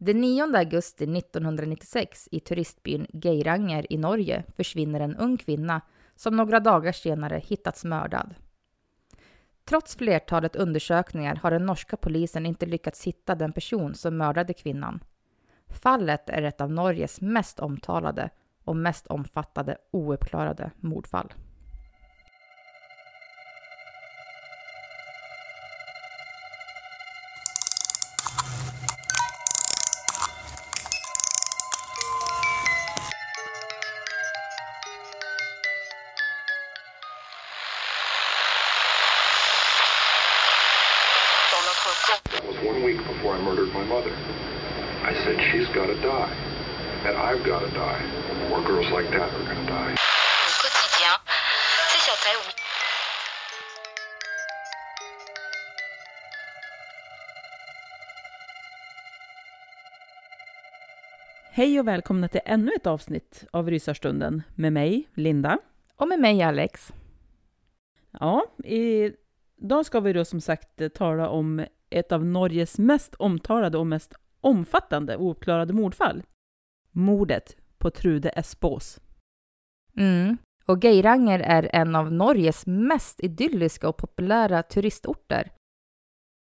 Den 9 augusti 1996 i turistbyn Geiranger i Norge försvinner en ung kvinna som några dagar senare hittats mördad. Trots flertalet undersökningar har den norska polisen inte lyckats hitta den person som mördade kvinnan. Fallet är ett av Norges mest omtalade och mest omfattande ouppklarade mordfall. Hej och välkomna till ännu ett avsnitt av Rysarstunden med mig, Linda. Och med mig Alex. Ja, idag ska vi då som sagt tala om ett av Norges mest omtalade och mest omfattande ouppklarade mordfall. Mordet på Trude Espås. Mm. Och Geiranger är en av Norges mest idylliska och populära turistorter.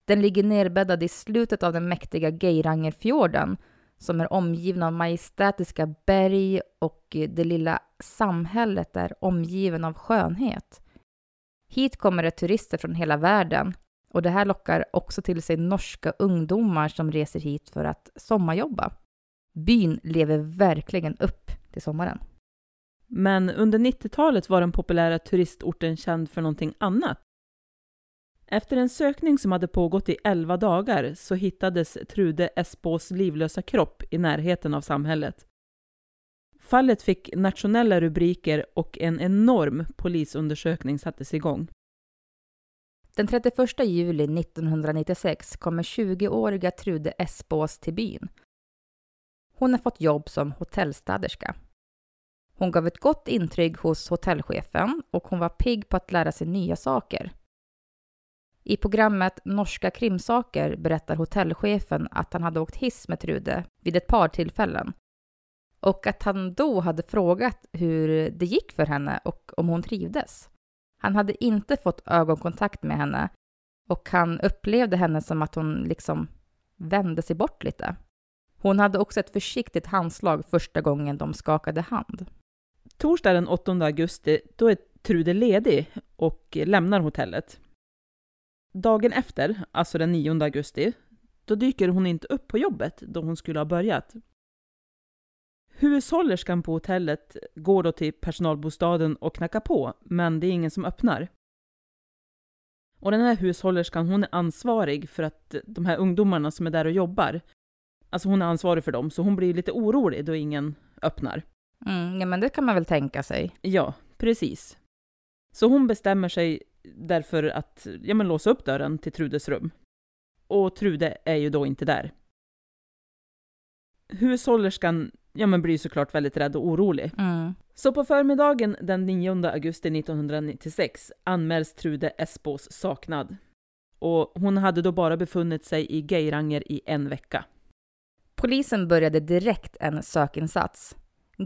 Den ligger nerbäddad i slutet av den mäktiga Geirangerfjorden som är omgiven av majestätiska berg och eh, det lilla samhället är omgiven av skönhet. Hit kommer det turister från hela världen och det här lockar också till sig norska ungdomar som reser hit för att sommarjobba. Byn lever verkligen upp till sommaren. Men under 90-talet var den populära turistorten känd för någonting annat. Efter en sökning som hade pågått i 11 dagar så hittades Trude Espås livlösa kropp i närheten av samhället. Fallet fick nationella rubriker och en enorm polisundersökning sattes igång. Den 31 juli 1996 kommer 20-åriga Trude Espås till byn. Hon har fått jobb som hotellstäderska. Hon gav ett gott intryck hos hotellchefen och hon var pigg på att lära sig nya saker. I programmet Norska krimsaker berättar hotellchefen att han hade åkt hiss med Trude vid ett par tillfällen och att han då hade frågat hur det gick för henne och om hon trivdes. Han hade inte fått ögonkontakt med henne och han upplevde henne som att hon liksom vände sig bort lite. Hon hade också ett försiktigt handslag första gången de skakade hand. Torsdag den 8 augusti, då är Trude ledig och lämnar hotellet. Dagen efter, alltså den 9 augusti, då dyker hon inte upp på jobbet då hon skulle ha börjat. Hushållerskan på hotellet går då till personalbostaden och knackar på, men det är ingen som öppnar. Och den här hushållerskan, hon är ansvarig för att de här ungdomarna som är där och jobbar, alltså hon är ansvarig för dem, så hon blir lite orolig då ingen öppnar. Mm, ja, men det kan man väl tänka sig. Ja, precis. Så hon bestämmer sig därför att ja, men låsa upp dörren till Trudes rum. och Trude är ju då inte där. Hushållerskan ja, men blir såklart väldigt rädd och orolig. Mm. Så på förmiddagen den 9 augusti 1996 anmäls Trude Espås saknad. Och hon hade då bara befunnit sig i Geiranger i en vecka. Polisen började direkt en sökinsats.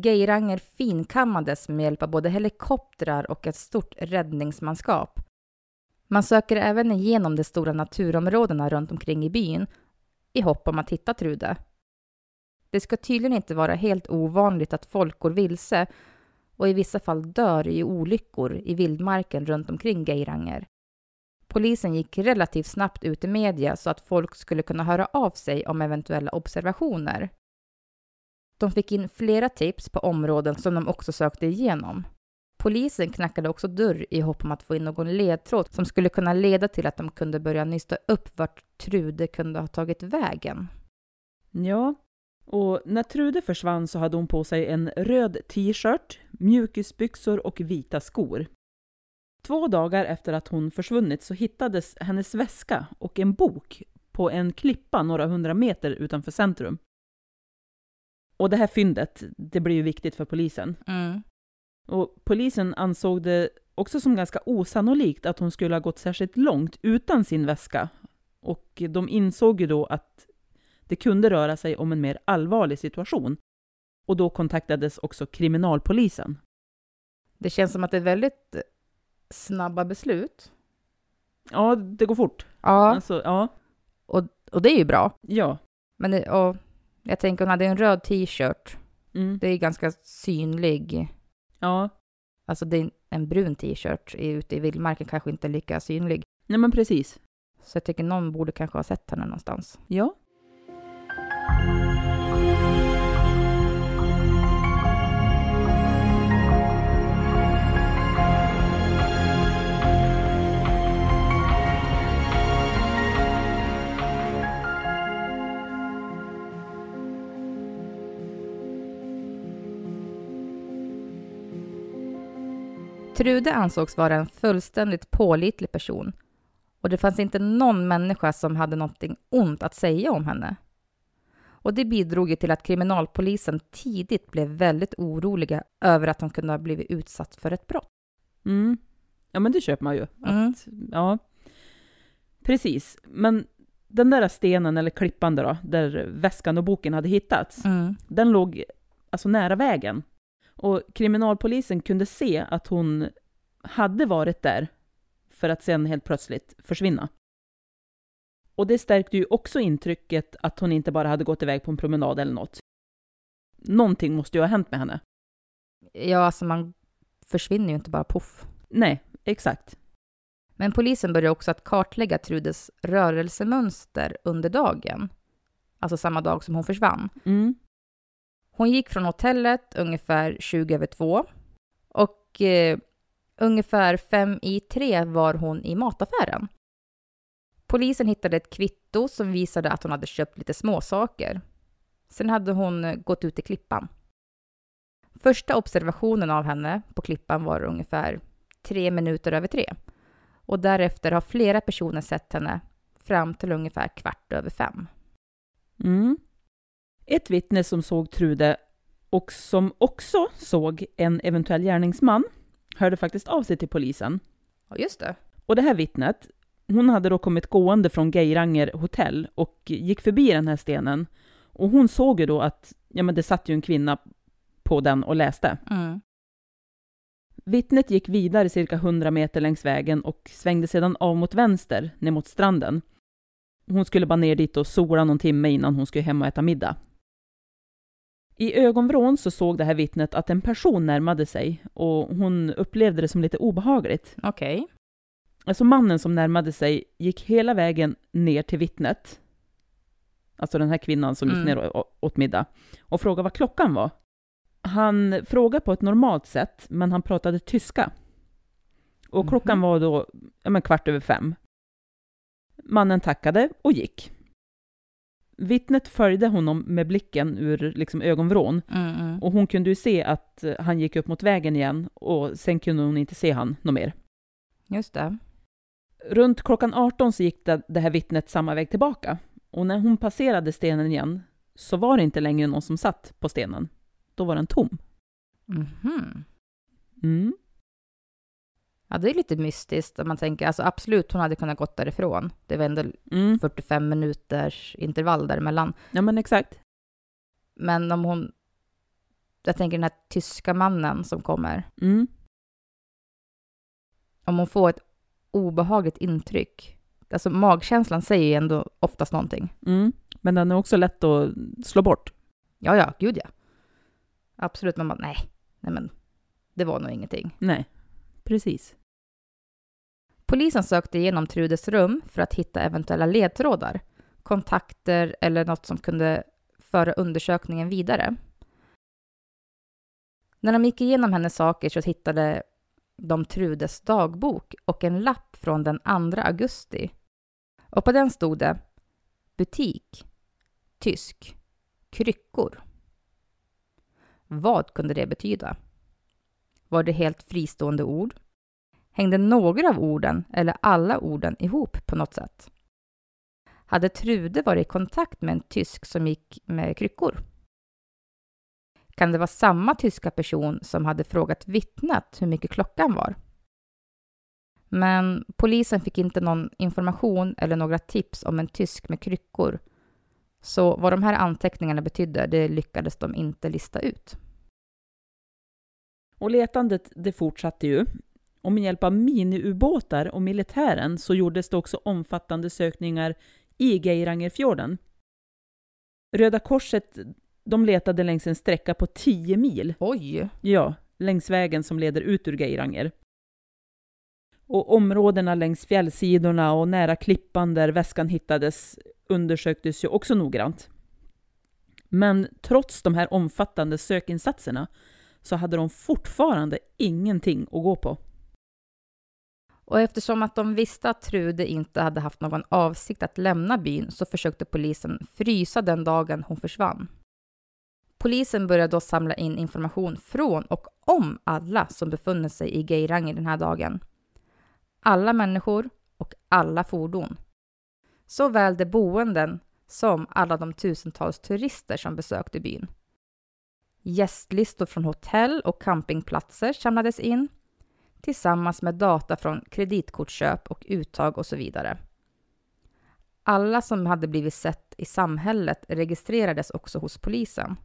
Geiranger finkammades med hjälp av både helikoptrar och ett stort räddningsmanskap. Man söker även igenom de stora naturområdena runt omkring i byn i hopp om att hitta Trude. Det ska tydligen inte vara helt ovanligt att folk går vilse och i vissa fall dör i olyckor i vildmarken runt omkring Geiranger. Polisen gick relativt snabbt ut i media så att folk skulle kunna höra av sig om eventuella observationer. De fick in flera tips på områden som de också sökte igenom. Polisen knackade också dörr i hopp om att få in någon ledtråd som skulle kunna leda till att de kunde börja nysta upp vart Trude kunde ha tagit vägen. Ja, och när Trude försvann så hade hon på sig en röd t-shirt, mjukisbyxor och vita skor. Två dagar efter att hon försvunnit så hittades hennes väska och en bok på en klippa några hundra meter utanför centrum. Och det här fyndet, det blir ju viktigt för polisen. Mm. Och polisen ansåg det också som ganska osannolikt att hon skulle ha gått särskilt långt utan sin väska. Och de insåg ju då att det kunde röra sig om en mer allvarlig situation. Och då kontaktades också kriminalpolisen. Det känns som att det är väldigt snabba beslut. Ja, det går fort. Ja, Alltså, ja. och, och det är ju bra. Ja. Men det, och jag tänker hon hade en röd t-shirt. Mm. Det är ganska synlig. Ja. Alltså det är en brun t-shirt i- ute i vildmarken kanske inte är lika synlig. Nej men precis. Så jag tycker någon borde kanske ha sett henne någonstans. Ja. Trude ansågs vara en fullständigt pålitlig person och det fanns inte någon människa som hade någonting ont att säga om henne. Och det bidrog ju till att kriminalpolisen tidigt blev väldigt oroliga över att hon kunde ha blivit utsatt för ett brott. Mm. Ja men det köper man ju. Mm. Att, ja. Precis. Men den där stenen eller klippan då, där väskan och boken hade hittats, Mm. den låg alltså nära vägen. Och kriminalpolisen kunde se att hon hade varit där för att sen helt plötsligt försvinna. Och det stärkte ju också intrycket att hon inte bara hade gått iväg på en promenad eller något. Någonting måste ju ha hänt med henne. Ja, alltså man försvinner ju inte bara poff. Nej, exakt. Men polisen började också att kartlägga Trudes rörelsemönster under dagen. Alltså samma dag som hon försvann. Mm. Hon gick från hotellet ungefär 20 över två och eh, ungefär fem i tre var hon i mataffären. Polisen hittade ett kvitto som visade att hon hade köpt lite småsaker. Sen hade hon eh, gått ut i klippan. Första observationen av henne på klippan var ungefär tre minuter över tre. Och därefter har flera personer sett henne fram till ungefär kvart över fem. Mm. Ett vittne som såg Trude och som också såg en eventuell gärningsman hörde faktiskt av sig till polisen. Ja, just det. Och det här vittnet, hon hade då kommit gående från Geiranger hotell och gick förbi den här stenen. Och hon såg ju då att ja, men det satt ju en kvinna på den och läste. Mm. Vittnet gick vidare cirka 100 meter längs vägen och svängde sedan av mot vänster ner mot stranden. Hon skulle bara ner dit och sola någon timme innan hon skulle hem och äta middag. I ögonvrån så såg det här vittnet att en person närmade sig och hon upplevde det som lite obehagligt. Okej. Alltså mannen som närmade sig gick hela vägen ner till vittnet, alltså den här kvinnan som gick Mm. ner och åt middag, och frågade vad klockan var. Han frågade på ett normalt sätt, men han pratade tyska. Och klockan var då ja, men kvart över fem. Mannen tackade och gick. Vittnet följde honom med blicken ur liksom, ögonvrån Mm, mm. och hon kunde ju se att eh, han gick upp mot vägen igen och sen kunde hon inte se han något mer. Just det. Runt klockan 18 så gick det, här vittnet samma väg tillbaka. Och när hon passerade stenen igen så var det inte längre någon som satt på stenen. Då var den tom. Mhm. Mm. Ja, det är lite mystiskt om man tänker, alltså absolut hon hade kunnat gått därifrån. Det var ändå Mm. 45 minuters intervall däremellan. Ja, men exakt. Men om hon, jag tänker den här tyska mannen som kommer, Mm. om hon får ett obehagligt intryck, alltså magkänslan säger ju ändå oftast någonting. Mm. Men den är också lätt att slå bort. Ja, ja, gud ja. Absolut, man bara nej, nej men det var nog ingenting. Nej, precis. Polisen sökte igenom Trudes rum för att hitta eventuella ledtrådar, kontakter eller något som kunde föra undersökningen vidare. När de gick igenom hennes saker så hittade de Trudes dagbok och en lapp från den 2 augusti. Och på den stod det butik, tysk, kryckor. Vad kunde det betyda? Var det helt fristående ord? Hängde några av orden eller alla orden ihop på något sätt? Hade Trude varit i kontakt med en tysk som gick med kryckor? Kan det vara samma tyska person som hade frågat vittnet hur mycket klockan var? Men polisen fick inte någon information eller några tips om en tysk med kryckor. Så vad de här anteckningarna betydde, det lyckades de inte lista ut. Och letandet det fortsatte ju. Och med hjälp av miniubåtar och militären så gjordes det också omfattande sökningar i Geirangerfjorden. Röda Korset de letade längs en sträcka på 10 mil. Oj! Ja, längs vägen som leder ut ur Geiranger. Och områdena längs fjällsidorna och nära klippan där väskan hittades undersöktes ju också noggrant. Men trots de här omfattande sökinsatserna så hade de fortfarande ingenting att gå på. Och eftersom att de visste att Trude inte hade haft någon avsikt att lämna byn så försökte polisen frysa den dagen hon försvann. Polisen började då samla in information från och om alla som befunnit sig i Geiranger den här dagen. Alla människor och alla fordon. Såväl de boenden som alla de tusentals turister som besökte byn. Gästlistor från hotell och campingplatser samlades in tillsammans med data från kreditkortsköp och uttag och så vidare. Alla som hade blivit sett i samhället registrerades också hos polisen.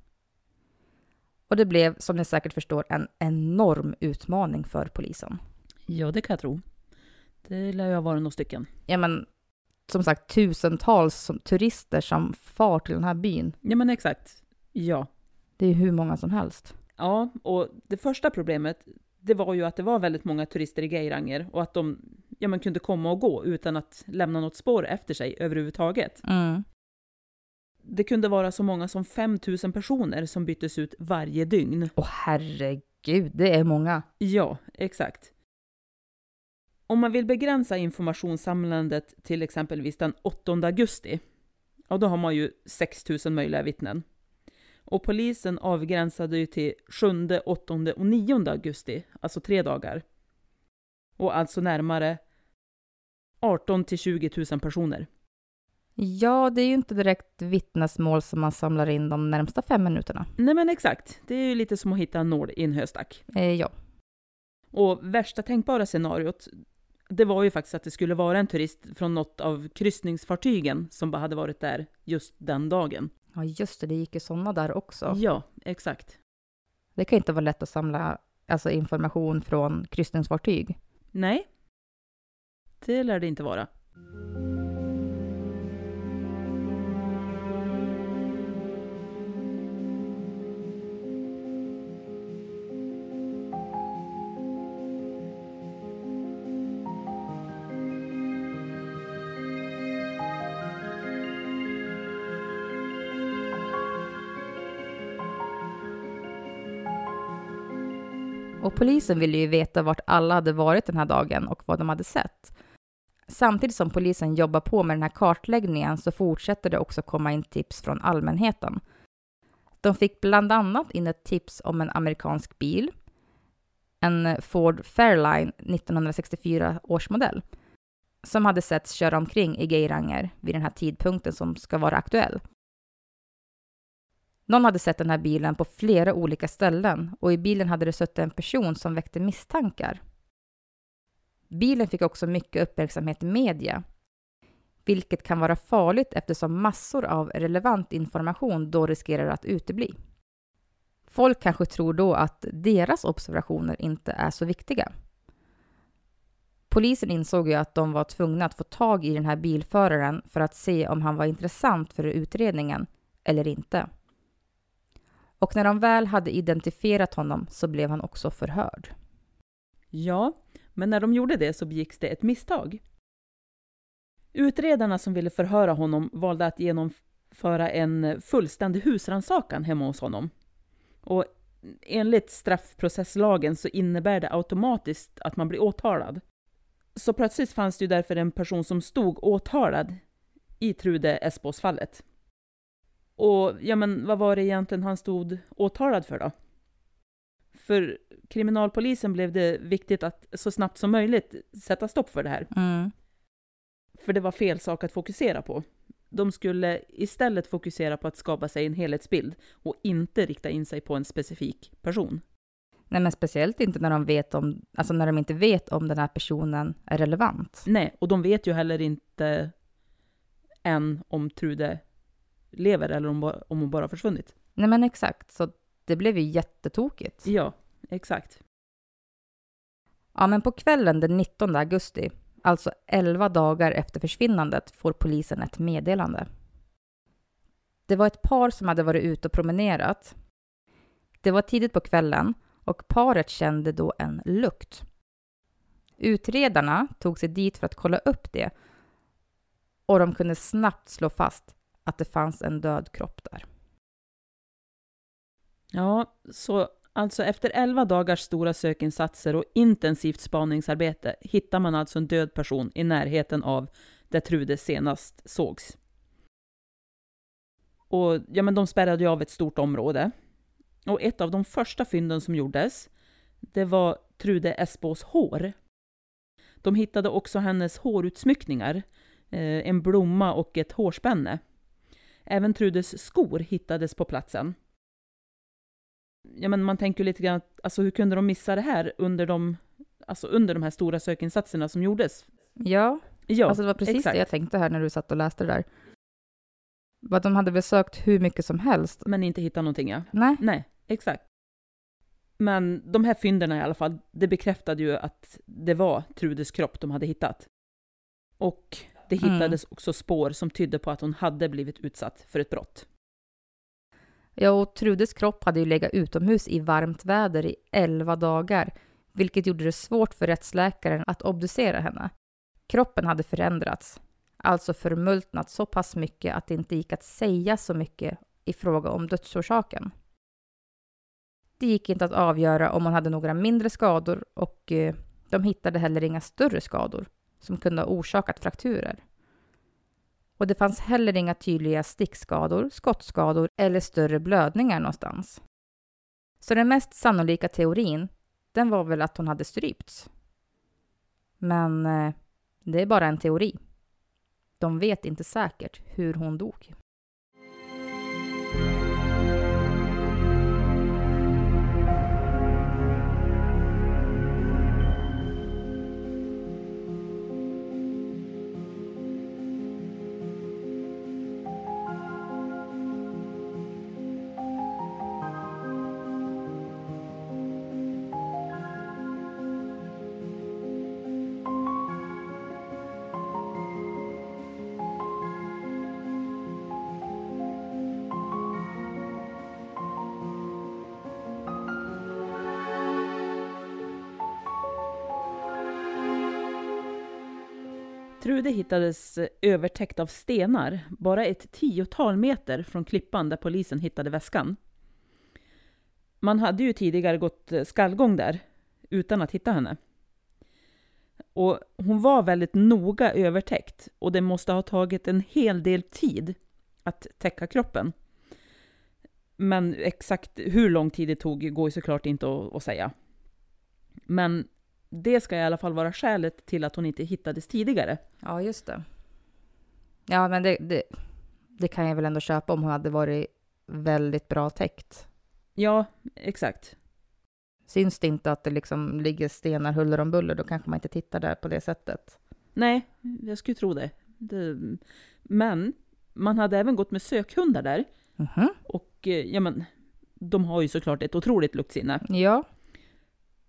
Och det blev, som ni säkert förstår, en enorm utmaning för polisen. Ja, det kan jag tro. Det lär ju ha varit några stycken. Ja, men som sagt tusentals som turister som far till den här byn. Ja, men exakt. Ja. Det är hur många som helst. Ja, och det första problemet, det var ju att det var väldigt många turister i Geiranger och att de ja, men kunde komma och gå utan att lämna något spår efter sig överhuvudtaget. Mm. Det kunde vara så många som 5000 personer som byttes ut varje dygn. Åh herregud, det är många. Ja, exakt. Om man vill begränsa informationssamlandet till exempelvis den 8 augusti, ja då har man ju 6000 möjliga vittnen. Och polisen avgränsade ju till 7, 8 och 9 augusti, alltså tre dagar. Och alltså närmare 18 till 20 000 personer. Ja, det är ju inte direkt vittnesmål som man samlar in de närmsta fem minuterna. Nej men exakt, det är ju lite som att hitta en nål i en höstack. Eh, ja. Och värsta tänkbara scenariot, det var ju faktiskt att det skulle vara en turist från något av kryssningsfartygen som bara hade varit där just den dagen. Ja, just det, det gick ju sådana där också. Ja, exakt. Det kan inte vara lätt att samla alltså, information från kryssningsfartyg. Nej, det lär det inte vara. Och polisen ville ju veta vart alla hade varit den här dagen och vad de hade sett. Samtidigt som polisen jobbar på med den här kartläggningen så fortsätter det också komma in tips från allmänheten. De fick bland annat in ett tips om en amerikansk bil, en Ford Fairline 1964 års modell. som hade setts köra omkring i Geiranger vid den här tidpunkten som ska vara aktuell. Någon hade sett den här bilen på flera olika ställen och i bilen hade det suttit en person som väckte misstankar. Bilen fick också mycket uppmärksamhet i media, vilket kan vara farligt eftersom massor av relevant information då riskerar att utebli. Folk kanske tror då att deras observationer inte är så viktiga. Polisen insåg ju att de var tvungna att få tag i den här bilföraren för att se om han var intressant för utredningen eller inte. Och när de väl hade identifierat honom så blev han också förhörd. Ja, men när de gjorde det så begicks det ett misstag. Utredarna som ville förhöra honom valde att genomföra en fullständig husrannsakan hemma hos honom. Och enligt straffprocesslagen så innebär det automatiskt att man blir åtalad. Så plötsligt fanns det ju därför en person som stod åtalad i Trude Esbos-fallet. Och ja, men vad var det egentligen han stod åtalad för då? För kriminalpolisen blev det viktigt att så snabbt som möjligt sätta stopp för det här. Mm. För det var fel sak att fokusera på. De skulle istället fokusera på att skapa sig en helhetsbild och inte rikta in sig på en specifik person. Nej, men speciellt inte när de, vet om, alltså när de inte vet om den här personen är relevant. Nej, och de vet ju heller inte än om Trude lever eller om, om hon bara försvunnit. Nej, men exakt. Så det blev ju jättetokigt. Ja, exakt. Ja, men på kvällen den 19 augusti, alltså 11 dagar efter försvinnandet, får polisen ett meddelande. Det var ett par som hade varit ute och promenerat. Det var tidigt på kvällen och paret kände då en lukt. Utredarna tog sig dit för att kolla upp det och de kunde snabbt slå fast att det fanns en död kropp där. Ja, så alltså efter 11 dagars stora sökinsatser och intensivt spaningsarbete hittar man alltså en död person i närheten av där Trude senast sågs. Och ja, men de spärrade ju av ett stort område. Och ett av de första fynden som gjordes, det var Trude Esbås hår. De hittade också hennes hårutsmyckningar, eh, en blomma och ett hårspänne. Även Trudes skor hittades på platsen. Ja, men man tänker lite grann, alltså hur kunde de missa det här under de, alltså under de här stora sökinsatserna som gjordes? Ja, Ja, alltså det var precis exakt. det jag tänkte här när du satt och läste det där. Att de hade väl sökt hur mycket som helst. Men inte hitta någonting, ja. Nej, Nej, exakt. Men de här fynderna i alla fall, det bekräftade ju att det var Trudes kropp de hade hittat. Och det Mm. hittades också spår som tydde på att hon hade blivit utsatt för ett brott. ja, och Trudes kropp hade ju legat utomhus i varmt väder i 11 dagar, vilket gjorde det svårt för rättsläkaren att obducera henne. Kroppen hade förändrats, alltså förmultnat så pass mycket att det inte gick att säga så mycket i fråga om dödsorsaken. Det gick inte att avgöra om hon hade några mindre skador och eh, de hittade heller inga större skador som kunde ha orsakat frakturer. Och det fanns heller inga tydliga stickskador, skottskador eller större blödningar någonstans. Så den mest sannolika teorin, den var väl att hon hade strypts. Men eh, det är bara en teori. De vet inte säkert hur hon dog. Trude hittades övertäckt av stenar, bara ett tiotal meter från klippan där polisen hittade väskan. Man hade ju tidigare gått skallgång där, utan att hitta henne. Och hon var väldigt noga övertäckt och det måste ha tagit en hel del tid att täcka kroppen. Men exakt hur lång tid det tog går ju såklart inte att, att säga. Men det ska i alla fall vara skälet till att hon inte hittades tidigare. Ja, just det. Ja, men det, det, det kan jag väl ändå köpa om hon hade varit väldigt bra täckt. Ja, exakt. Syns det inte att det liksom ligger stenar huller om buller, då kanske man inte tittar där på det sättet. Nej, jag skulle tro det. det men man hade även gått med sökhundar där. Mhm. Och eh, ja, men de har ju såklart ett otroligt luktsinne. Ja.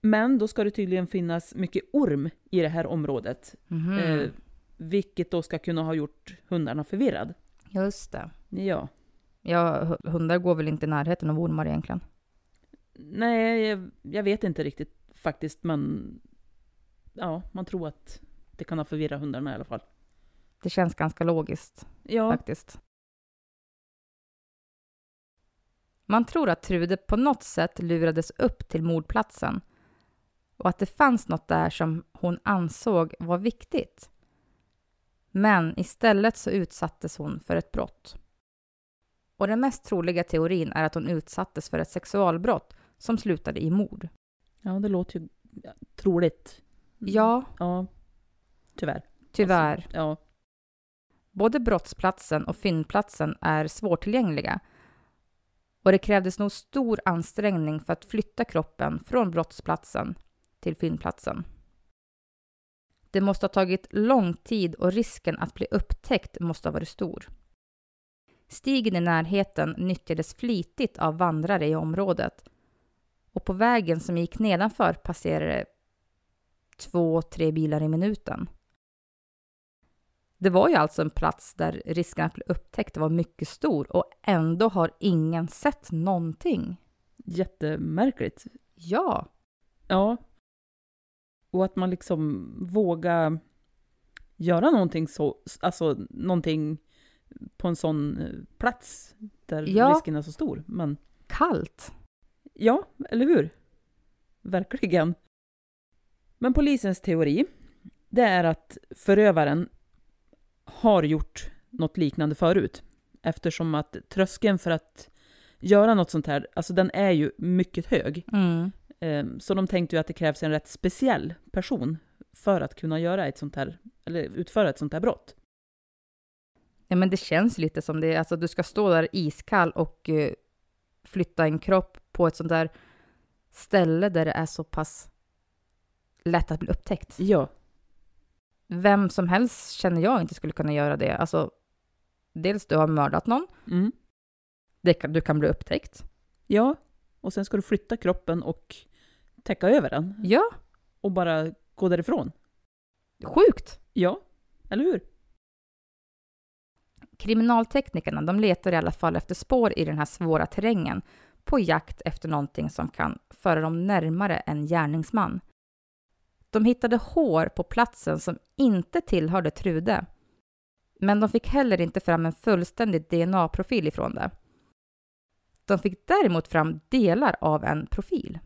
Men då ska det tydligen finnas mycket orm i det här området. Mhm. Eh, vilket då ska kunna ha gjort hundarna förvirrad. Just det. Ja. Ja, hu- hundar går väl inte i närheten av ormar egentligen? Nej, jag, jag vet inte riktigt faktiskt, men ja, man tror att det kan ha förvirrat hundarna i alla fall. Det känns ganska logiskt Ja, faktiskt. Man tror att Trude på något sätt lurades upp till mordplatsen och att det fanns något där som hon ansåg var viktigt. Men istället så utsattes hon för ett brott. Och den mest troliga teorin är att hon utsattes för ett sexualbrott som slutade i mord. ja det låter ju troligt. Ja, Ja, tyvärr. tyvärr. Ja, Både brottsplatsen och fyndplatsen är svårtillgängliga och det krävdes nog stor ansträngning för att flytta kroppen från brottsplatsen till fyndplatsen. Det måste ha tagit lång tid och risken att bli upptäckt måste ha varit stor. Stigen i närheten nyttjades flitigt av vandrare i området och på vägen som gick nedanför passerade två, tre bilar i minuten. Det var ju alltså en plats där risken att bli upptäckt var mycket stor och ändå har ingen sett någonting. jättemärkligt. Ja, Ja. Och att man liksom vågar göra någonting så, alltså någonting på en sån eh, plats där Ja. risken är så stor. Men kallt. ja, eller hur? Verkligen. Men polisens teori, det är att förövaren har gjort något liknande förut. Eftersom att tröskeln för att göra något sånt här, alltså den är ju mycket hög. Mm. Eh, Så de tänkte ju att det krävs en rätt speciell person för att kunna göra ett sånt här, eller utföra ett sånt här brott. Ja, men det känns lite som det. Alltså, du ska stå där iskall och eh, flytta en kropp på ett sånt där ställe där det är så pass lätt att bli upptäckt. Ja, Vem som helst känner jag inte skulle kunna göra det. Alltså, dels du har mördat någon, mm. det kan, du kan bli upptäckt. ja. Och sen ska du flytta kroppen och täcka över den Ja, och bara gå därifrån. sjukt! Ja, eller hur? Kriminalteknikerna de letar i alla fall efter spår i den här svåra terrängen på jakt efter någonting som kan föra dem närmare en gärningsman. De hittade hår på platsen som inte tillhörde Trude. Men de fick heller inte fram en fullständig DNA-profil ifrån det. De fick däremot fram delar av en profil.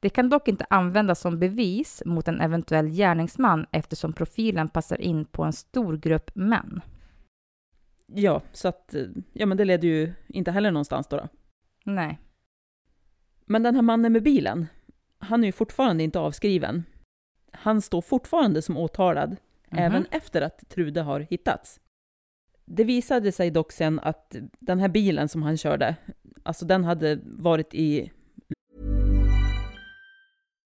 Det kan dock inte användas som bevis mot en eventuell gärningsman eftersom profilen passar in på en stor grupp män. Ja, så att, ja men det leder ju inte heller någonstans då. då. Nej. Men den här mannen med bilen, han är ju fortfarande inte avskriven. Han står fortfarande som åtalad, Mhm. även efter att Trude har hittats. Det visade sig dock sen att den här bilen som han körde, alltså den hade varit i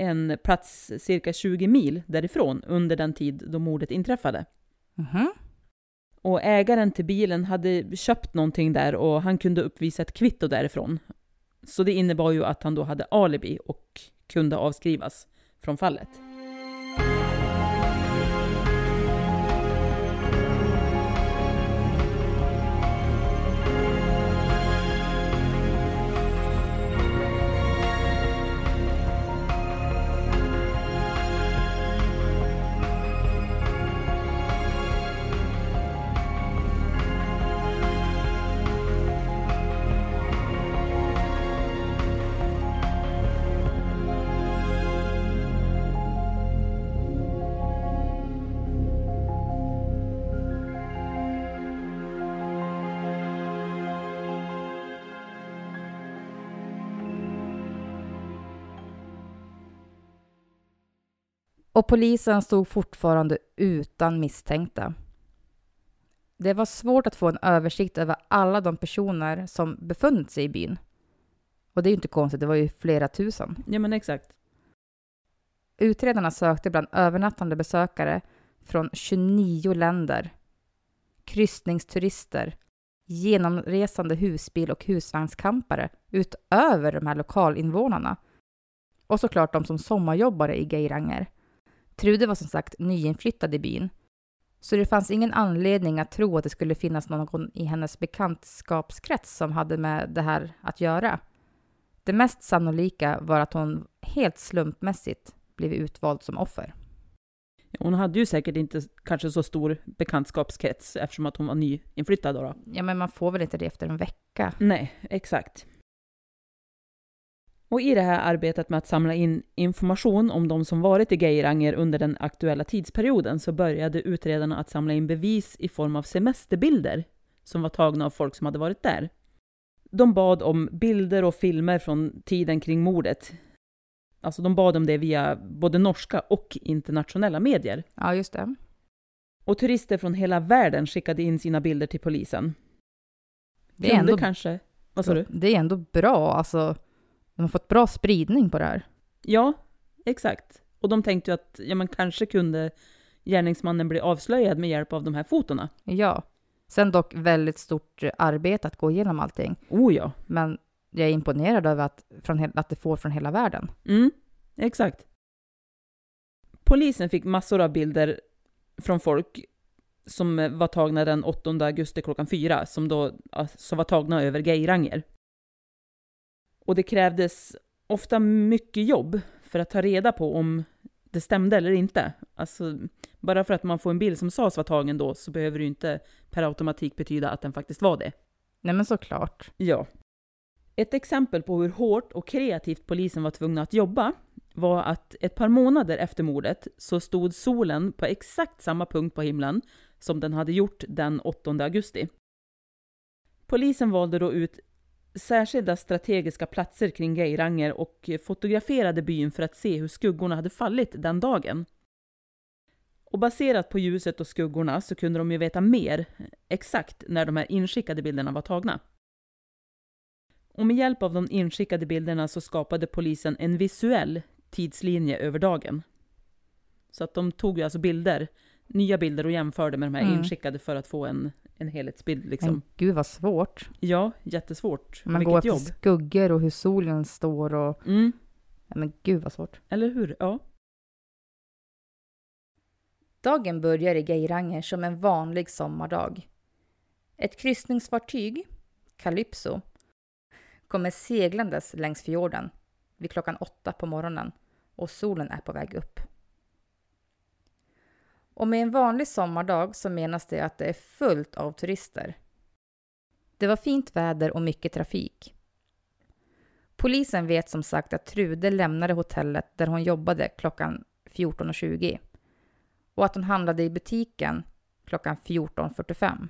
en plats cirka 20 mil därifrån under den tid då mordet inträffade. Mhm. Och ägaren till bilen hade köpt någonting där och han kunde uppvisa ett kvitto därifrån. Så det innebar ju att han då hade alibi och kunde avskrivas från fallet. Och polisen stod fortfarande utan misstänkta. Det var svårt att få en översikt över alla de personer som befunnit sig i byn. Och det är ju inte konstigt, det var ju flera tusen. Ja men exakt. Utredarna sökte bland övernattande besökare från 29 länder, kryssningsturister, genomresande husbil och husvagnskampare utöver de här lokalinvånarna. Och såklart de som sommarjobbade i Geiranger. Trude var som sagt nyinflyttad i byn, så det fanns ingen anledning att tro att det skulle finnas någon i hennes bekantskapskrets som hade med det här att göra. Det mest sannolika var att hon helt slumpmässigt blivit utvald som offer. Hon hade ju säkert inte kanske så stor bekantskapskrets eftersom att hon var nyinflyttad då. då. Ja, men man får väl inte det efter en vecka? Nej, exakt. Och i det här arbetet med att samla in information om de som varit i Geiranger under den aktuella tidsperioden så började utredarna att samla in bevis i form av semesterbilder som var tagna av folk som hade varit där. De bad om bilder och filmer från tiden kring mordet. Alltså de bad om det via både norska och internationella medier. Ja, just det. Och turister från hela världen skickade in sina bilder till polisen. Det är Kunde ändå- kanske... Vad sa du? Det är ändå bra, alltså. De har fått bra spridning på det här. Ja, exakt. Och de tänkte ju att ja, men kanske kunde gärningsmannen bli avslöjad med hjälp av de här fotona. Ja. Sen dock väldigt stort arbete att gå igenom allting. Oh ja. Men jag är imponerad över att, från, att det får från hela världen. Mm, exakt. Polisen fick massor av bilder från folk som var tagna den 8 augusti klockan fyra, som då alltså var tagna över Geiranger. Och det krävdes ofta mycket jobb för att ta reda på om det stämde eller inte. Alltså, bara för att man får en bild som sades vara tagen då så behöver det ju inte per automatik betyda att den faktiskt var det. Nej, men såklart. Ja. Ett exempel på hur hårt och kreativt polisen var tvungna att jobba var att ett par månader efter mordet så stod solen på exakt samma punkt på himlen som den hade gjort den 8 augusti. Polisen valde då ut särskilda strategiska platser kring Geiranger och fotograferade byn för att se hur skuggorna hade fallit den dagen. Och baserat på ljuset och skuggorna så kunde de ju veta mer exakt när de här inskickade bilderna var tagna. Och med hjälp av de inskickade bilderna så skapade polisen en visuell tidslinje över dagen. Så att de tog ju alltså bilder, nya bilder och jämförde med de här Mm. inskickade för att få en, en helhetsbild liksom. Men gud vad svårt. Ja, jättesvårt. Man går Vilket efter jobb. skuggor och hur solen står och... Mm, Ja, men gud vad svårt. eller hur? Ja. Dagen börjar i Geiranger som en vanlig sommardag. Ett kryssningsfartyg, Calypso, kommer seglandes längs fjorden vid klockan åtta på morgonen och solen är på väg upp. Och med en vanlig sommardag så menas det att det är fullt av turister. Det var fint väder och mycket trafik. Polisen vet som sagt att Trude lämnade hotellet där hon jobbade klockan 14.20 och att hon handlade i butiken klockan 14.45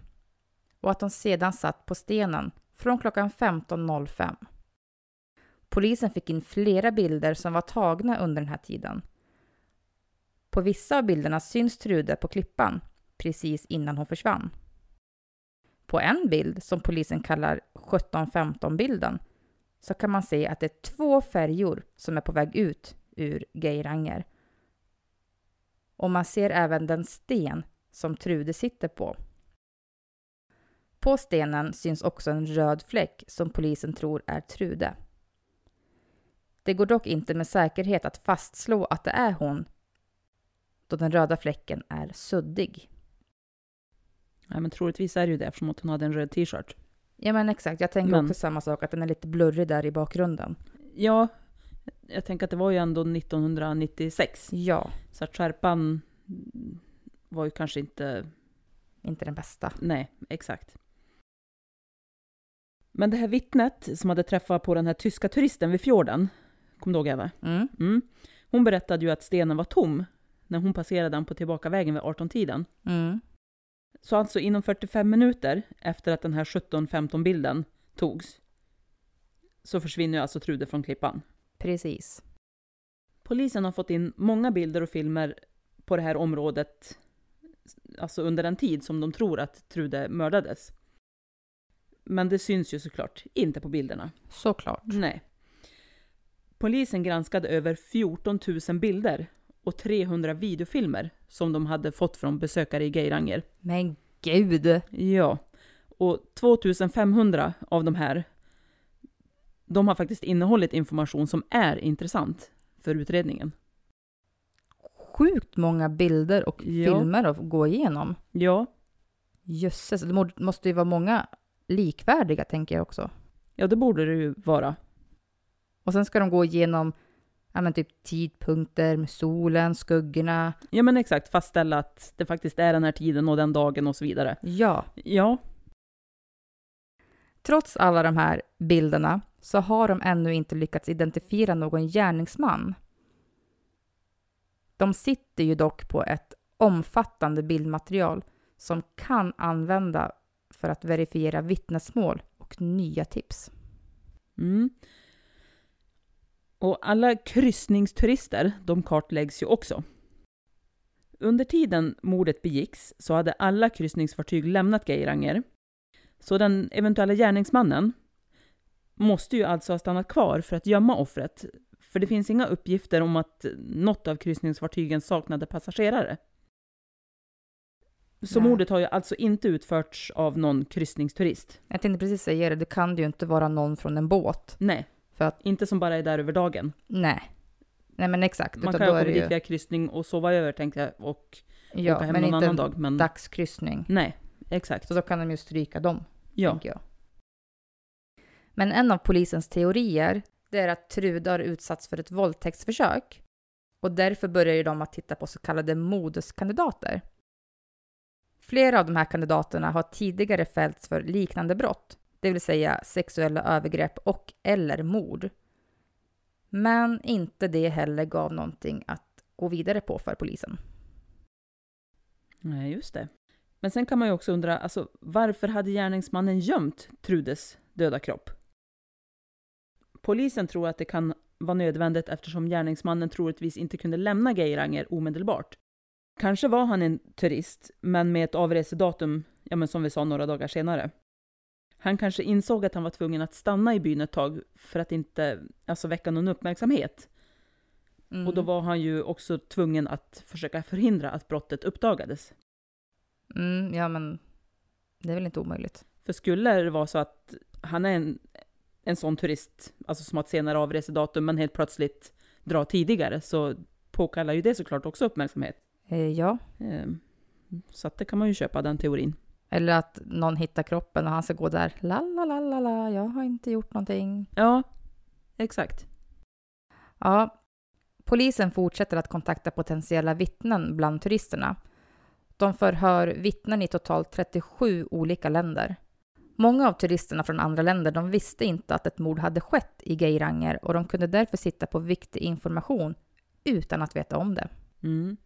och att hon sedan satt på stenen från klockan 15.05. Polisen fick in flera bilder som var tagna under den här tiden. På vissa av bilderna syns Trude på klippan precis innan hon försvann. På en bild som polisen kallar 1715-bilden så kan man se att det är två färjor som är på väg ut ur Geiranger. Och man ser även den sten som Trude sitter på. På stenen syns också en röd fläck som polisen tror är Trude. Det går dock inte med säkerhet att fastslå att det är hon då den röda fläcken är suddig. Ja, men troligtvis är det ju det eftersom hon hade en röd t-shirt. Ja men exakt, jag tänker Men- också samma sak, att den är lite blurrig där i bakgrunden. Ja, jag tänker att det var ju ändå 1996. Ja, Så att skärpan var ju kanske inte... inte den bästa. Nej, exakt. Men det här vittnet som hade träffat på den här tyska turisten vid fjorden, kom du ihåg Eva? Mm. Mm. Hon berättade ju att stenen var tom när hon passerade den på tillbakavägen vid 18-tiden. Mm. Så alltså inom 45 minuter efter att den här 17-15-bilden togs så försvinner ju alltså Trude från klippan. Precis. Polisen har fått in många bilder och filmer på det här området alltså under den tid som de tror att Trude mördades. Men det syns ju såklart inte på bilderna. Såklart. Nej. Polisen granskade över 14 000 bilder och 300 videofilmer som de hade fått från besökare i Geiranger. Men gud! Ja, och 2500 av de här, de har faktiskt innehållit information som är intressant för utredningen. Sjukt många bilder och Ja. filmer att gå igenom. Ja, Jösses, det må- måste ju vara många likvärdiga tänker jag också. ja det borde det ju vara. Och sen ska de gå igenom ja, men typ tidpunkter med solen, skuggorna. Ja men exakt, fastställa att det faktiskt är den här tiden och den dagen och så vidare. Ja, Ja, trots alla de här bilderna så har de ännu inte lyckats identifiera någon gärningsman. De sitter ju dock på ett omfattande bildmaterial som kan använda för att verifiera vittnesmål och nya tips. Mm. Och alla kryssningsturister, de kartläggs ju också. Under tiden mordet begicks så hade alla kryssningsfartyg lämnat Geiranger. Så den eventuella gärningsmannen måste ju alltså ha stannat kvar för att gömma offret. För det finns inga uppgifter om att något av kryssningsfartygen saknade passagerare. Så Nej. mordet har ju alltså inte utförts av någon kryssningsturist. Jag tänkte precis säga det, det kan ju inte vara någon från en båt. Nej, För att, inte som bara är där över dagen. nej. Nej men exakt. Man kan ju det dit via kryssning och sova över tänkte jag och ja, åka hem men någon inte annan dag. Men dagskryssning. nej, exakt. Så då kan de ju stryka dem, Ja, tänker jag. Men en av polisens teorier, det är att Trude har utsatts för ett våldtäktsförsök. Och därför börjar de att titta på så kallade moduskandidater. Flera av de här kandidaterna har tidigare fällts för liknande brott, det vill säga sexuella övergrepp och eller mord. Men inte det heller gav någonting att gå vidare på för polisen. nej just det. Men sen kan man ju också undra, alltså varför hade gärningsmannen gömt Trudes döda kropp? Polisen tror att det kan vara nödvändigt eftersom gärningsmannen troligtvis inte kunde lämna Geiranger omedelbart. Kanske var han en turist, men med ett avresedatum, ja men som vi sa, några dagar senare. Han kanske insåg att han var tvungen att stanna i byn ett tag för att inte alltså, väcka någon uppmärksamhet. Mm. Och då var han ju också tvungen att försöka förhindra att brottet uppdagades. Mm, ja, men det är väl inte omöjligt. För skulle det vara så att han är en, en sån turist, alltså som har ett senare avresedatum, men helt plötsligt drar tidigare, så påkallar ju det såklart också uppmärksamhet. Eh, ja, Eh, Så att det kan man ju köpa, den teorin. Eller att någon hittar kroppen och han ska gå där. La, la, la, la, la, jag har inte gjort någonting. Ja, exakt. Ja, polisen fortsätter att kontakta potentiella vittnen bland turisterna. De förhör vittnen i totalt 37 olika länder. Många av turisterna från andra länder de visste inte att ett mord hade skett i Geiranger och de kunde därför sitta på viktig information utan att veta om det. Mm.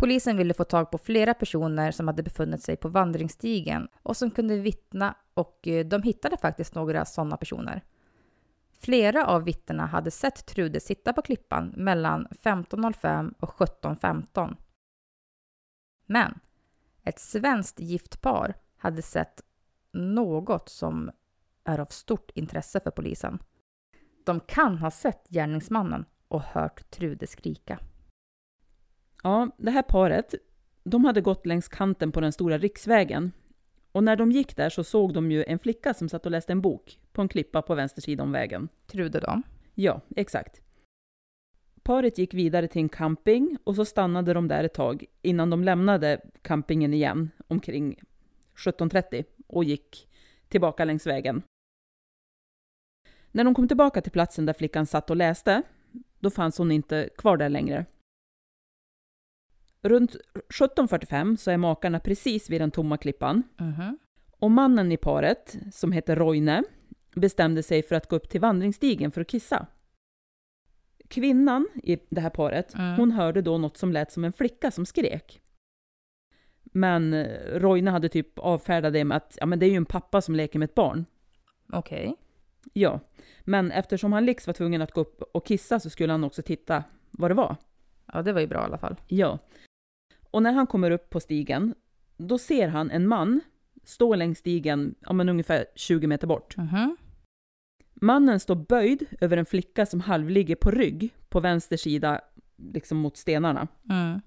Polisen ville få tag på flera personer som hade befunnit sig på vandringsstigen och som kunde vittna och eh, de hittade faktiskt några sådana personer. Flera av vittnena hade sett Trude sitta på klippan mellan 15.05 och 17.15. Men ett svenskt gift par hade sett något som är av stort intresse för polisen. De kan ha sett gärningsmannen och hört Trude skrika. Ja, det här paret, de hade gått längs kanten på den stora riksvägen. Och när de gick där så såg de ju en flicka som satt och läste en bok på en klippa på vänster sida om vägen. Trude då? Ja, exakt. Paret gick vidare till en camping och så stannade de där ett tag innan de lämnade campingen igen omkring 17.30 och gick tillbaka längs vägen. När de kom tillbaka till platsen där flickan satt och läste, då fanns hon inte kvar där längre. Runt 17.45 så är makarna precis vid den tomma klippan. Mhm. Och mannen i paret, som heter Roine, bestämde sig för att gå upp till vandringsstigen för att kissa. Kvinnan i det här paret, Mm. hon hörde då något som lät som en flicka som skrek. Men eh, Roine hade typ avfärdat det med att ja, men det är ju en pappa som leker med ett barn. Okej. Ja, men eftersom han Lix var tvungen att gå upp och kissa så skulle han också titta vad det var. Ja, det var ju bra i alla fall. Ja. Och när han kommer upp på stigen, då ser han en man stå längs stigen, ja men ungefär 20 meter bort. Mhm. Mannen står böjd över en flicka som halvligger på rygg på vänster sida, liksom mot stenarna. Mm.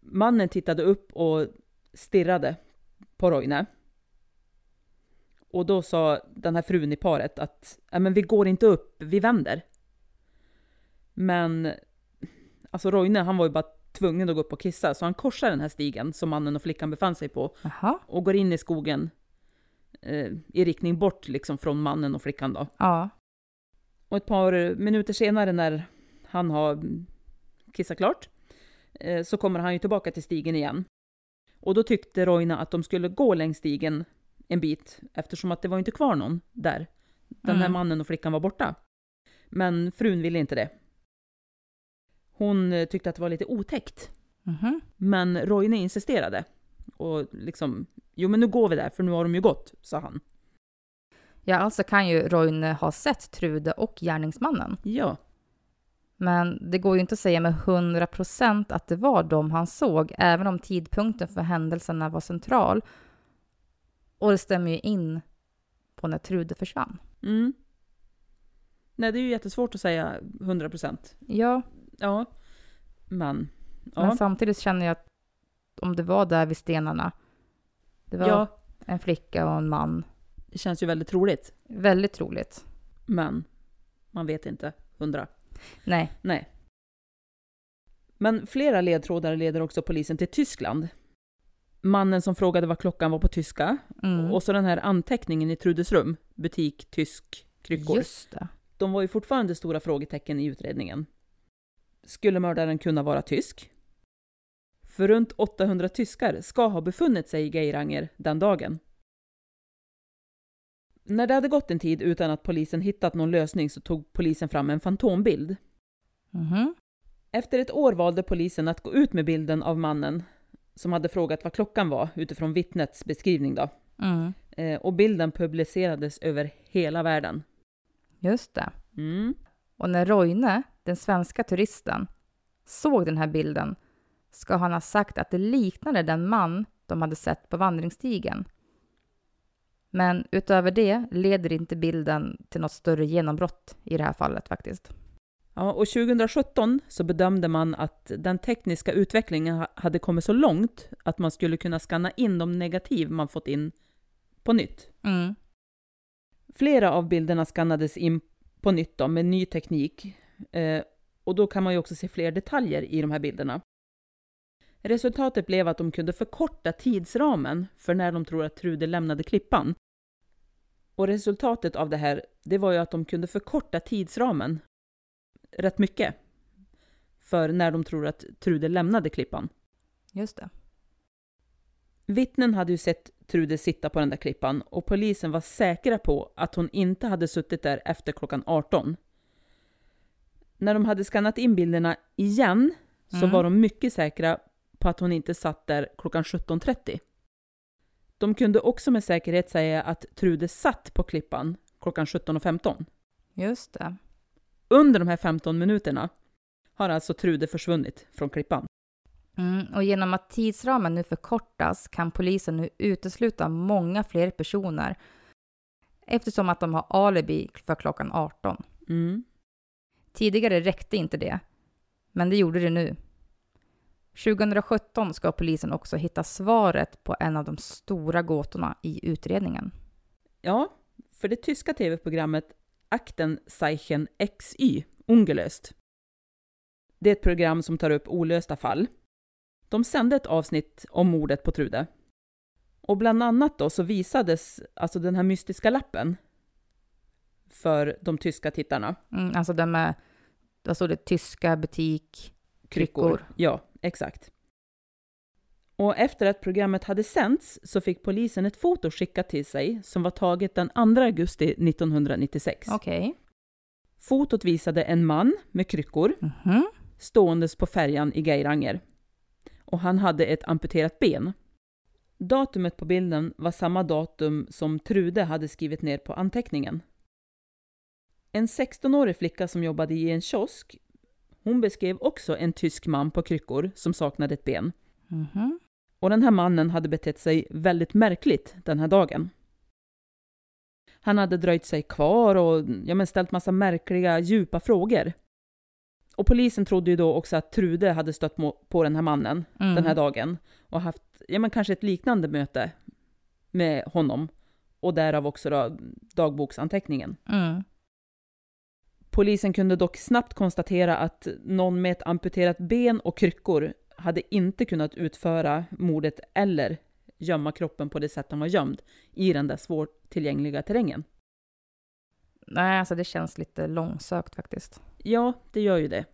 Mannen tittade upp och stirrade på Roine. Och då sa den här frun i paret att ja, men vi går inte upp, vi vänder. Men alltså Roine han var ju bara tvungen att gå upp och kissa så han korsar den här stigen som mannen och flickan befann sig på Jaha. och går in i skogen eh, i riktning bort liksom från mannen och flickan då. Ja. Och ett par minuter senare när han har kissat klart eh, så kommer han ju tillbaka till stigen igen. Och då tyckte Roine att de skulle gå längs stigen en bit eftersom att det var inte kvar någon där. Den här Mm. mannen och flickan var borta. Men frun ville inte det. Hon eh, tyckte att det var lite otäckt. Mhm. Men Roine insisterade. Och liksom, jo men nu går vi där för nu har de ju gått, sa han. Ja, alltså kan ju Roine ha sett Trude och gärningsmannen. Ja, Men det går ju inte att säga med 100 procent att det var dem han såg, även om tidpunkten för händelserna var central. Och det stämmer ju in på när Trude försvann. mm. Nej, det är ju jättesvårt att säga 100 procent. Ja, Ja, men... men Ja, samtidigt känner jag att om det var där vid stenarna, det var ja, en flicka och en man. det känns ju väldigt troligt. Väldigt troligt. Men man vet inte hundra. Nej. Nej. Men flera ledtrådar leder också polisen till Tyskland. Mannen som frågade vad klockan var på tyska. Mm. Och så den här anteckningen i Trudes rum. Butik, tysk, kryckor. Just det. De var ju fortfarande stora frågetecken i utredningen. Skulle mördaren kunna vara tysk? För runt 800 tyskar ska ha befunnit sig i Geiranger den dagen. När det hade gått en tid utan att polisen hittat någon lösning så tog polisen fram en fantombild. Mhm. Efter ett år valde polisen att gå ut med bilden av mannen som hade frågat vad klockan var utifrån vittnets beskrivning. Då. Mm. Eh, och bilden publicerades över hela världen. Just det. Mm. Och när Roine, den svenska turisten, såg den här bilden ska han ha sagt att det liknade den man de hade sett på vandringsstigen. Men utöver det leder inte bilden till något större genombrott i det här fallet faktiskt. Ja, och 2017 så bedömde man att den tekniska utvecklingen ha- hade kommit så långt att man skulle kunna skanna in de negativ man fått in på nytt. Mm. Flera av bilderna skannades in på nytt då, med ny teknik. Eh, och då kan man ju också se fler detaljer i de här bilderna. Resultatet blev att de kunde förkorta tidsramen för när de tror att Trude lämnade klippan. Och resultatet av det här, det var ju att de kunde förkorta tidsramen rätt mycket. För när de tror att Trude lämnade klippan. Just det. Vittnen hade ju sett Trude sitta på den där klippan och polisen var säkra på att hon inte hade suttit där efter klockan 18. När de hade skannat in bilderna igen så Mm. var de mycket säkra på att hon inte satt där klockan 17.30. De kunde också med säkerhet säga att Trude satt på klippan klockan 17.15. Just det. Under de här 15 minuterna har alltså Trude försvunnit från klippan. Mm, och genom att tidsramen nu förkortas kan polisen nu utesluta många fler personer eftersom att de har alibi för klockan 18. Mm. Tidigare räckte inte det, men det gjorde det nu. 2017 ska polisen också hitta svaret på en av de stora gåtorna i utredningen. Ja, för det tyska tv-programmet Aktenzeichen XY, Ungelöst. Det är ett program som tar upp olösta fall. De sände ett avsnitt om mordet på Trude. Och bland annat då så visades alltså den här mystiska lappen för de tyska tittarna. Mm, alltså den med, där stod det tyska butik, kryckor. Ja, exakt. Och efter att programmet hade sänts så fick polisen ett foto skickat till sig som var taget den 2 augusti 1996. Okej. Fotot visade en man med kryckor Mhm. ståendes på färjan i Geiranger. Och han hade ett amputerat ben. Datumet på bilden var samma datum som Trude hade skrivit ner på anteckningen. En 16-årig flicka som jobbade i en kiosk, hon beskrev också en tysk man på kryckor som saknade ett ben. Mhm. Och den här mannen hade betett sig väldigt märkligt den här dagen. Han hade dröjt sig kvar och ja, men ställt massa märkliga, djupa frågor. Och polisen trodde ju då också att Trude hade stött på den här mannen Mm. den här dagen och haft ja, men kanske ett liknande möte med honom. Och därav också då dagboksanteckningen. Mm. Polisen kunde dock snabbt konstatera att någon med ett amputerat ben och kryckor hade inte kunnat utföra mordet eller gömma kroppen på det sätt han var gömd i den där svårtillgängliga terrängen. Nej, alltså det känns lite långsökt faktiskt. Ja, det gör ju det.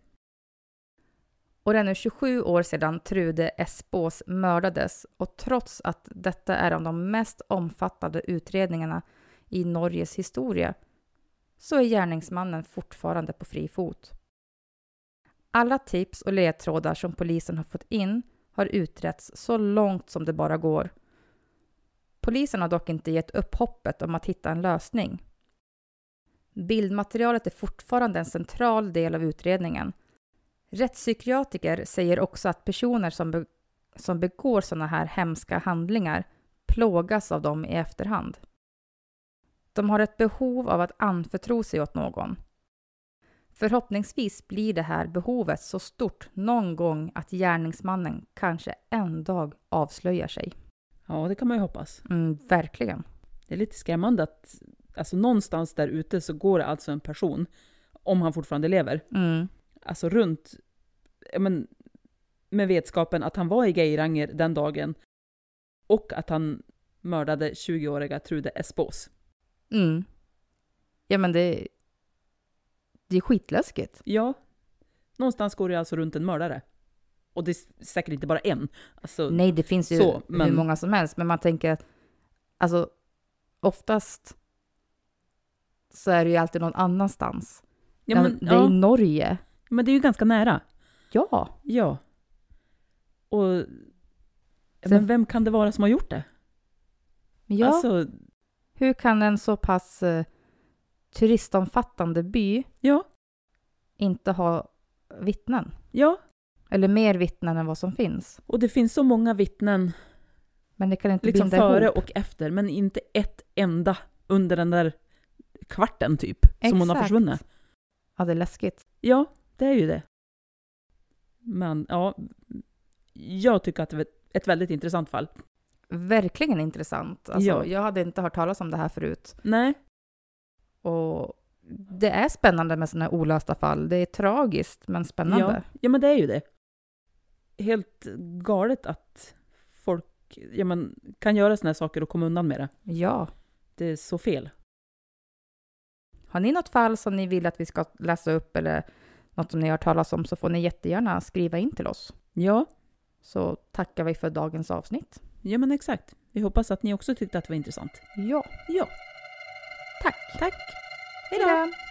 Och det är nu 27 år sedan Trude Espås mördades och trots att detta är av de mest omfattande utredningarna i Norges historia så är gärningsmannen fortfarande på fri fot. Alla tips och ledtrådar som polisen har fått in har utretts så långt som det bara går. Polisen har dock inte gett upp hoppet om att hitta en lösning. Bildmaterialet är fortfarande en central del av utredningen Rättspsykiatriker säger också att personer som, be- som begår sådana här hemska handlingar plågas av dem i efterhand. De har ett behov av att anförtro sig åt någon. Förhoppningsvis blir det här behovet så stort någon gång att gärningsmannen kanske en dag avslöjar sig. Ja, det kan man ju hoppas. Mm, verkligen. Det är lite skrämmande att alltså någonstans där ute så går det alltså en person, om han fortfarande lever, Mm. alltså runt, men, med vetskapen att han var i Geiranger den dagen och att han mördade 20-åriga Trude Espås. Mm. Ja, men det, det är skitläskigt. Ja, någonstans går det alltså runt en mördare. Och det är säkert inte bara en. Alltså, Nej, det finns ju Så, men- hur många som helst, men man tänker att alltså oftast så är det ju alltid någon annanstans. ja, men, det är i ja, Norge. men det är ju ganska nära. Ja. Ja. Och... Sen- men vem kan det vara som har gjort det? Ja, Alltså, hur kan en så pass eh, turistomfattande by ja, inte ha vittnen? ja. Eller mer vittnen än vad som finns. Och det finns så många vittnen Men det kan inte liksom före ihop. och efter, men inte ett enda under den där kvarten typ, som hon har Exakt. försvunnit. Ja, det är läskigt. Ja, det är ju det. Men ja, jag tycker att det är ett väldigt intressant fall. Verkligen intressant. Alltså, Ja. Jag hade inte hört talas om det här förut. Nej, Och det är spännande med sådana här olösta fall. Det är tragiskt, men spännande. ja, ja men det är ju det. Helt galet att folk ja, men, kan göra såna här saker och komma undan med det. ja. Det är så fel. Har ni något fall som ni vill att vi ska läsa upp eller något som ni har hört talas om så får ni jättegärna skriva in till oss. Ja, Så tackar vi för dagens avsnitt. Ja men exakt. Vi hoppas att ni också tyckte att det var intressant. Ja. Ja. Tack. Tack. Hej då!